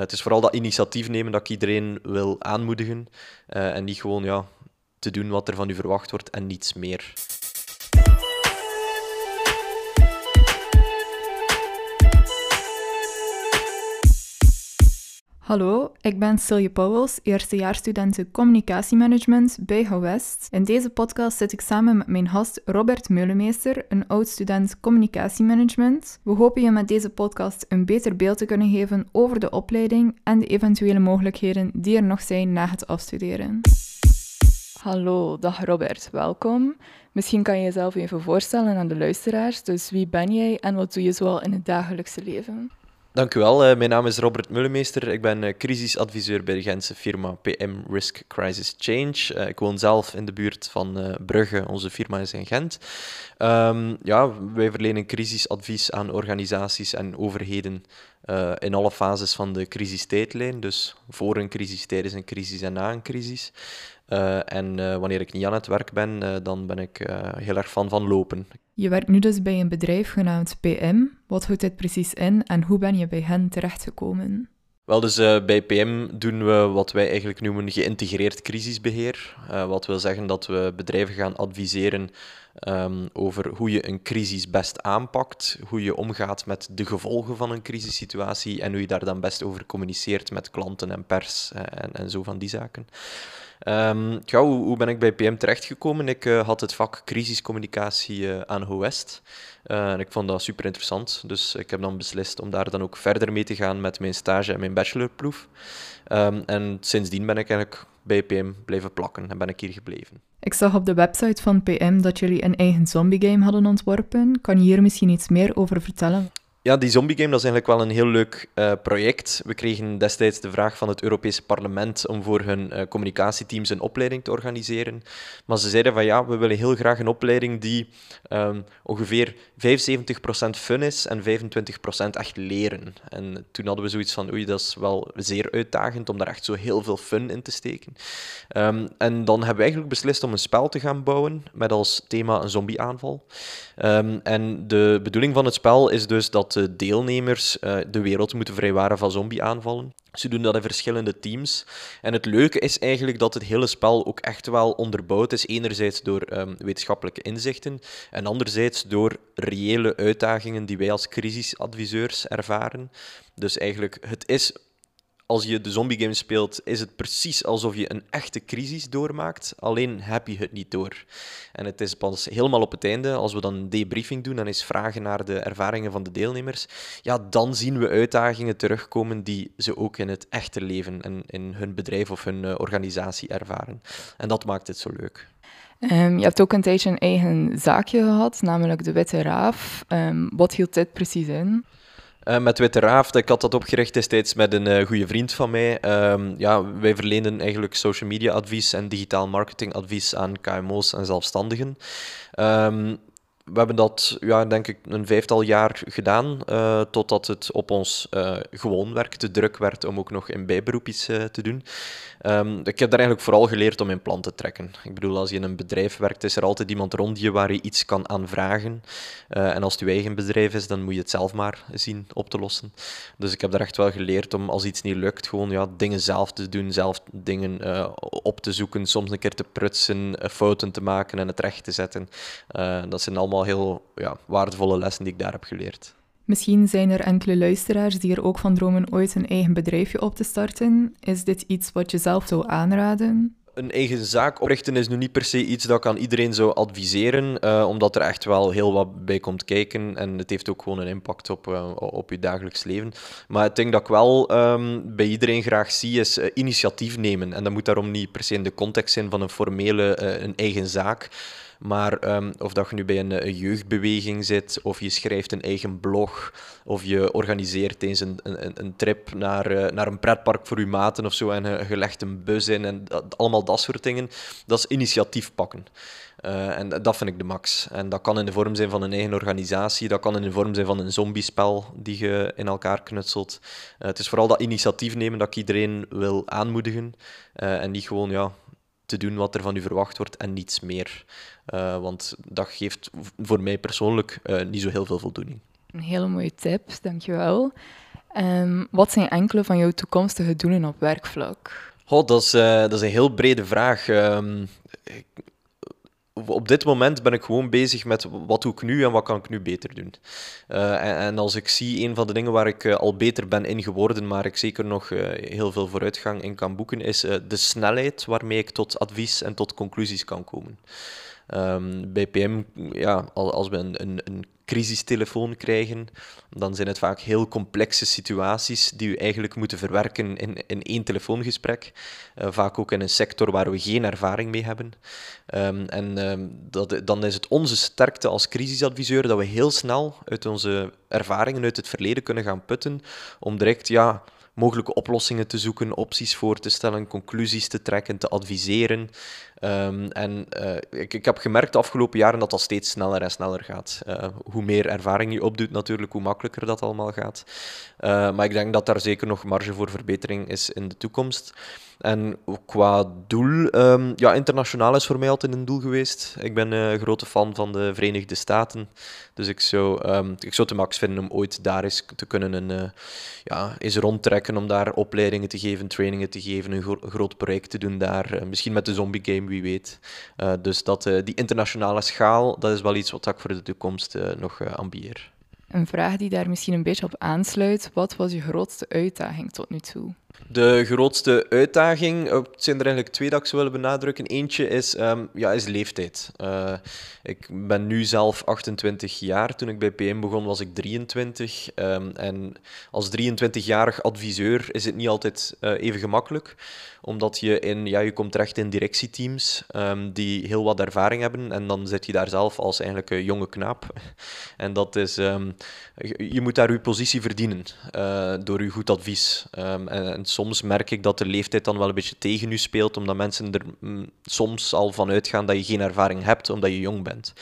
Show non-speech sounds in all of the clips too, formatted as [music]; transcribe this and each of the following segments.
het is vooral dat initiatief nemen dat ik iedereen wil aanmoedigen. en niet gewoon ja, te doen wat er van u verwacht wordt en niets meer. Hallo, ik ben Silje Pauwels, eerstejaarsstudent communicatiemanagement bij Gewest. In deze podcast zit ik samen met mijn gast Robert Meulemeester, een oud-student communicatiemanagement. We hopen je met deze podcast een beter beeld te kunnen geven over de opleiding en de eventuele mogelijkheden die er nog zijn na het afstuderen. Hallo, dag Robert, welkom. Misschien kan je jezelf even voorstellen aan de luisteraars. Dus wie ben jij en wat doe je zoal in het dagelijkse leven? Dank u wel. Eh, mijn naam is Robert Mullemeester. Ik ben uh, crisisadviseur bij de Gentse firma PM Risk Crisis Change. Uh, ik woon zelf in de buurt van Brugge. Onze firma is in Gent. Um, ja, wij verlenen crisisadvies aan organisaties en overheden in alle fases van de crisistijdlijn. Dus voor een crisis, tijdens een crisis en na een crisis. Uh, en uh, wanneer ik niet aan het werk ben, uh, dan ben ik heel erg fan van lopen. Je werkt nu dus bij een bedrijf genaamd PM. Wat houdt dit precies in en hoe ben je bij hen terechtgekomen? Wel, dus bij PM doen we wat wij eigenlijk noemen geïntegreerd crisisbeheer. Wat wil zeggen dat we bedrijven gaan adviseren um, over hoe je een crisis best aanpakt, hoe je omgaat met de gevolgen van een crisissituatie en hoe je daar dan best over communiceert met klanten en pers uh, en, en zo van die zaken. Um, hoe, ben ik bij PM terechtgekomen? Ik uh, had het vak crisiscommunicatie uh, aan HOWEST. Uh, en ik vond dat super interessant. Dus ik heb dan beslist om daar dan ook verder mee te gaan met mijn stage en mijn bachelorproef. Um, en sindsdien ben ik eigenlijk bij PM blijven plakken en ben ik hier gebleven. Ik zag op de website van PM dat jullie een eigen zombie game hadden ontworpen. Kan je hier misschien iets meer over vertellen? Ja, die zombie game dat is eigenlijk wel een heel leuk uh, project. We kregen destijds de vraag van het Europese parlement om voor hun uh, communicatieteams een opleiding te organiseren. Maar ze zeiden van ja, we willen heel graag een opleiding die um, ongeveer 75% fun is en 25% echt leren. En toen hadden we zoiets van oei, dat is wel zeer uitdagend om daar echt zo heel veel fun in te steken. Um, en dan hebben we eigenlijk beslist om een spel te gaan bouwen met als thema een zombieaanval. Um, en de bedoeling van het spel is dus dat de deelnemers uh, de wereld moeten vrijwaren van zombieaanvallen. Ze doen dat in verschillende teams. En het leuke is eigenlijk dat het hele spel ook echt wel onderbouwd is. Enerzijds door um, wetenschappelijke inzichten en anderzijds door reële uitdagingen die wij als crisisadviseurs ervaren. Dus eigenlijk, het is als je de zombie game speelt, is het precies alsof je een echte crisis doormaakt. Alleen heb je het niet door. En het is pas helemaal op het einde, als we dan een debriefing doen, dan is vragen naar de ervaringen van de deelnemers. Ja, dan zien we uitdagingen terugkomen die ze ook in het echte leven en in hun bedrijf of hun uh, organisatie ervaren. En dat maakt het zo leuk. Um, je hebt ook een tijdje een eigen zaakje gehad, namelijk de Witte Raaf. Um, wat hield dit precies in? Uh, met Witte Raaf, ik had dat opgericht destijds met een uh, goede vriend van mij. Um, ja, wij verlenen eigenlijk social media advies en digitaal marketing advies aan KMO's en zelfstandigen. Um, we hebben dat, ja, denk ik, een vijftal jaar gedaan, uh, totdat het op ons uh, gewoon werk te druk werd om ook nog in bijberoep iets uh, te doen. Um, ik heb daar eigenlijk vooral geleerd om in plan te trekken. Ik bedoel, als je in een bedrijf werkt, is er altijd iemand rond je waar je iets kan aanvragen. en als het je eigen bedrijf is, dan moet je het zelf maar zien op te lossen. Dus ik heb daar echt wel geleerd om, als iets niet lukt, gewoon ja, dingen zelf te doen, zelf dingen op te zoeken, soms een keer te prutsen, fouten te maken en het recht te zetten. dat zijn allemaal heel ja, waardevolle lessen die ik daar heb geleerd. Misschien zijn er enkele luisteraars die er ook van dromen ooit een eigen bedrijfje op te starten. Is dit iets wat je zelf zou aanraden? Een eigen zaak oprichten is nu niet per se iets dat ik aan iedereen zou adviseren, uh, omdat er echt wel heel wat bij komt kijken en het heeft ook gewoon een impact op, uh, op je dagelijks leven. Maar het ding dat ik wel um, bij iedereen graag zie, is uh, initiatief nemen. En dat moet daarom niet per se in de context zijn van een formele een eigen zaak. Maar um, of dat je nu bij een, een, jeugdbeweging zit, of je schrijft een eigen blog, of je organiseert eens een, een, een trip naar, uh, naar een pretpark voor je maten of zo, en uh, je legt een bus in en allemaal dat soort dingen, dat is initiatief pakken. En dat vind ik de max. En dat kan in de vorm zijn van een eigen organisatie, dat kan in de vorm zijn van een zombiespel die je in elkaar knutselt. Het is vooral dat initiatief nemen dat ik iedereen wil aanmoedigen. En niet gewoon ja, te doen wat er van u verwacht wordt en niets meer. Uh, want dat geeft voor mij persoonlijk uh, niet zo heel veel voldoening. Een hele mooie tip, dankjewel. Um, wat zijn enkele van jouw toekomstige doelen op werkvlak? Oh, dat, is, uh, dat is een heel brede vraag. Um, ik, op dit moment ben ik gewoon bezig met wat doe ik nu en wat kan ik nu beter doen. Uh, en, als ik zie, een van de dingen waar ik uh, al beter ben in geworden, maar ik zeker nog uh, heel veel vooruitgang in kan boeken, is de snelheid waarmee ik tot advies en tot conclusies kan komen. Bij PM, ja, als we een, een, een crisistelefoon krijgen, dan zijn het vaak heel complexe situaties die we eigenlijk moeten verwerken in, in één telefoongesprek. Uh, vaak ook in een sector waar we geen ervaring mee hebben. Um, en um, dat, dan is het onze sterkte als crisisadviseur dat we heel snel uit onze ervaringen uit het verleden kunnen gaan putten om direct ja, mogelijke oplossingen te zoeken, opties voor te stellen, conclusies te trekken, te adviseren. Um, en uh, ik, ik, heb gemerkt de afgelopen jaren dat dat steeds sneller en sneller gaat. Uh, hoe meer ervaring je opdoet, natuurlijk, hoe makkelijker dat allemaal gaat. Uh, maar ik denk dat daar zeker nog marge voor verbetering is in de toekomst. En qua doel, um, ja, internationaal is voor mij altijd een doel geweest. Ik ben een grote fan van de Verenigde Staten. Dus ik zou, um, ik zou het max vinden om ooit daar eens te kunnen een, uh, ja, eens rondtrekken, om daar opleidingen te geven, trainingen te geven, een gro groot project te doen daar. Uh, misschien met de zombie game, wie weet. Uh, dus dat, die internationale schaal, dat is wel iets wat ik voor de toekomst nog ambieer. Een vraag die daar misschien een beetje op aansluit. Wat was je grootste uitdaging tot nu toe? De grootste uitdaging, het zijn er eigenlijk twee dat ik zou willen benadrukken. Eentje is, um, ja, is leeftijd. Uh, ik ben nu zelf 28 jaar. Toen ik bij PM begon was ik 23. Um, ehm, en als 23-jarig adviseur is het niet altijd uh, even gemakkelijk omdat je in, ja, je komt terecht in directieteams um, die heel wat ervaring hebben en dan zit je daar zelf als eigenlijk een jonge knaap. [laughs] En dat is, je moet daar je positie verdienen uh, door je goed advies. En, soms merk ik dat de leeftijd dan wel een beetje tegen je speelt, omdat mensen er mm, soms al van uitgaan dat je geen ervaring hebt, omdat je jong bent.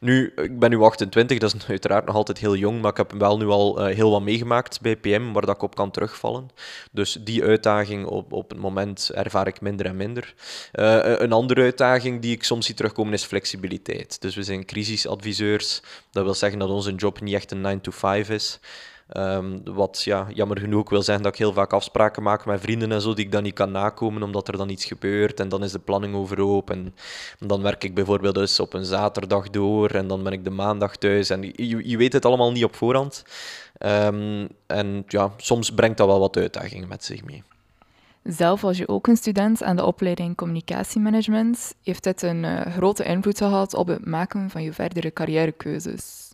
Nu, ik ben nu 28, dat is [laughs] uiteraard nog altijd heel jong, maar ik heb wel nu al uh, heel wat meegemaakt bij PM, waar dat ik op kan terugvallen. Dus die uitdaging op, op het moment ervaar ik minder en minder. Uh, een andere uitdaging die ik soms zie terugkomen is flexibiliteit. Dus we zijn crisisadviseurs, dat wil zeggen dat onze job niet echt een 9 to 5 is. Um, wat ja, jammer genoeg wil zeggen dat ik heel vaak afspraken maak met vrienden en zo die ik dan niet kan nakomen omdat er dan iets gebeurt en dan is de planning overhoop en, dan werk ik bijvoorbeeld dus op een zaterdag door en dan ben ik de maandag thuis en je, weet het allemaal niet op voorhand. Um, en ja, soms brengt dat wel wat uitdagingen met zich mee. Zelf was je ook een student aan de opleiding communicatiemanagement. Heeft dit een uh, grote invloed gehad op het maken van je verdere carrièrekeuzes?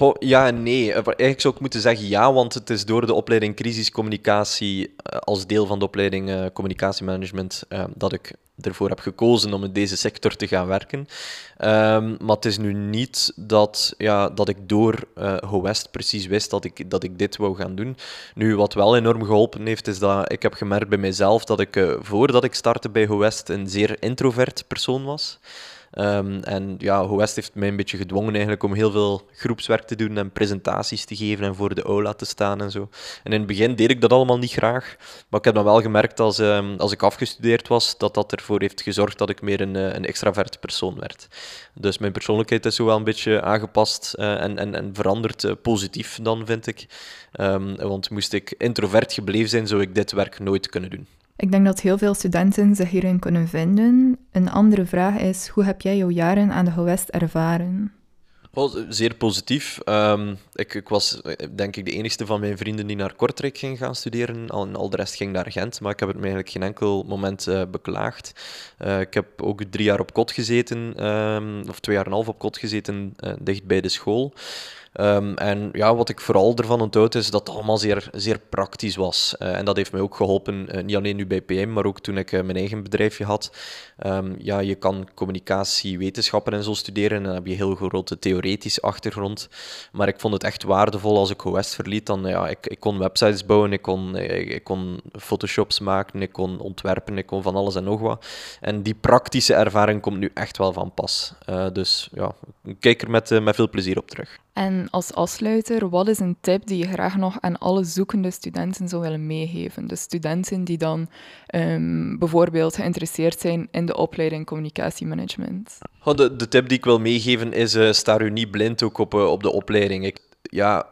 Oh, ja nee. Eh, eigenlijk zou ik moeten zeggen ja, want het is door de opleiding crisiscommunicatie eh, als deel van de opleiding uh, communicatiemanagement dat ik ervoor heb gekozen om in deze sector te gaan werken. Um, maar het is nu niet dat, ja, dat ik door uh, GoWest precies wist dat ik, dat ik dit wou gaan doen. Nu, wat wel enorm geholpen heeft, is dat ik heb gemerkt bij mezelf dat ik, voordat ik startte bij GoWest, een zeer introvert persoon was. Um, en ja, West heeft mij een beetje gedwongen eigenlijk om heel veel groepswerk te doen en presentaties te geven en voor de aula te staan en zo. En in het begin deed ik dat allemaal niet graag, maar ik heb dan wel gemerkt als, um, als ik afgestudeerd was, dat dat ervoor heeft gezorgd dat ik meer een, eh, een extraverte persoon werd. Dus mijn persoonlijkheid is zo wel een beetje aangepast uh, en, en, en veranderd uh, positief dan, vind ik. Um, want moest ik introvert gebleven zijn, zou ik dit werk nooit kunnen doen. Ik denk dat heel veel studenten zich hierin kunnen vinden. Een andere vraag is, hoe heb jij jouw jaren aan de Gewest ervaren? Zeer positief. Um, ik, ik, was denk ik de enige van mijn vrienden die naar Kortrijk ging gaan studeren. Al, al de rest ging naar Gent, maar ik heb het me eigenlijk geen enkel moment uh, beklaagd. Uh, ik heb ook drie jaar op kot gezeten, um, of twee jaar en een half op kot gezeten, dicht bij de school. Um, en ja, wat ik vooral ervan onthoud is dat het allemaal zeer, zeer praktisch was. Uh, en dat heeft mij ook geholpen, uh, niet alleen nu bij PM, maar ook toen ik uh, mijn eigen bedrijfje had. Um, ja, je kan communicatiewetenschappen en zo studeren en dan heb je heel grote theoretische achtergrond. Maar ik vond het echt waardevol als ik West verliet. Dan, ja, ik, ik kon websites bouwen, ik kon, ik, ik, kon photoshops maken, ik kon ontwerpen, ik kon van alles en nog wat. En die praktische ervaring komt nu echt wel van pas. dus ja, ik kijk er met, met veel plezier op terug. En als afsluiter, wat is een tip die je graag nog aan alle zoekende studenten zou willen meegeven? De studenten die dan um, bijvoorbeeld geïnteresseerd zijn in de opleiding communicatiemanagement. Oh, de, tip die ik wil meegeven is, uh, sta u niet blind ook op, uh, op de opleiding. Ik, ja,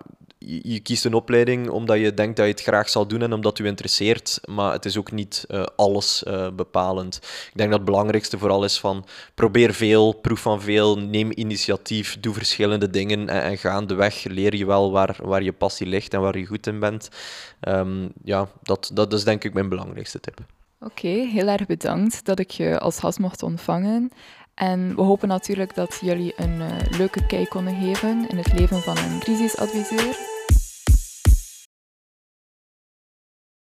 je, kiest een opleiding omdat je denkt dat je het graag zal doen en omdat u interesseert, maar het is ook niet uh, alles uh, bepalend. Ik denk dat het belangrijkste vooral is van probeer veel, proef van veel, neem initiatief, doe verschillende dingen en, en gaandeweg leer je wel waar, waar je passie ligt en waar je goed in bent. Um, ja, dat, dat is denk ik mijn belangrijkste tip. Oké, heel erg bedankt dat ik je als gast mocht ontvangen. En we hopen natuurlijk dat jullie een uh, leuke kijk konden geven in het leven van een crisisadviseur.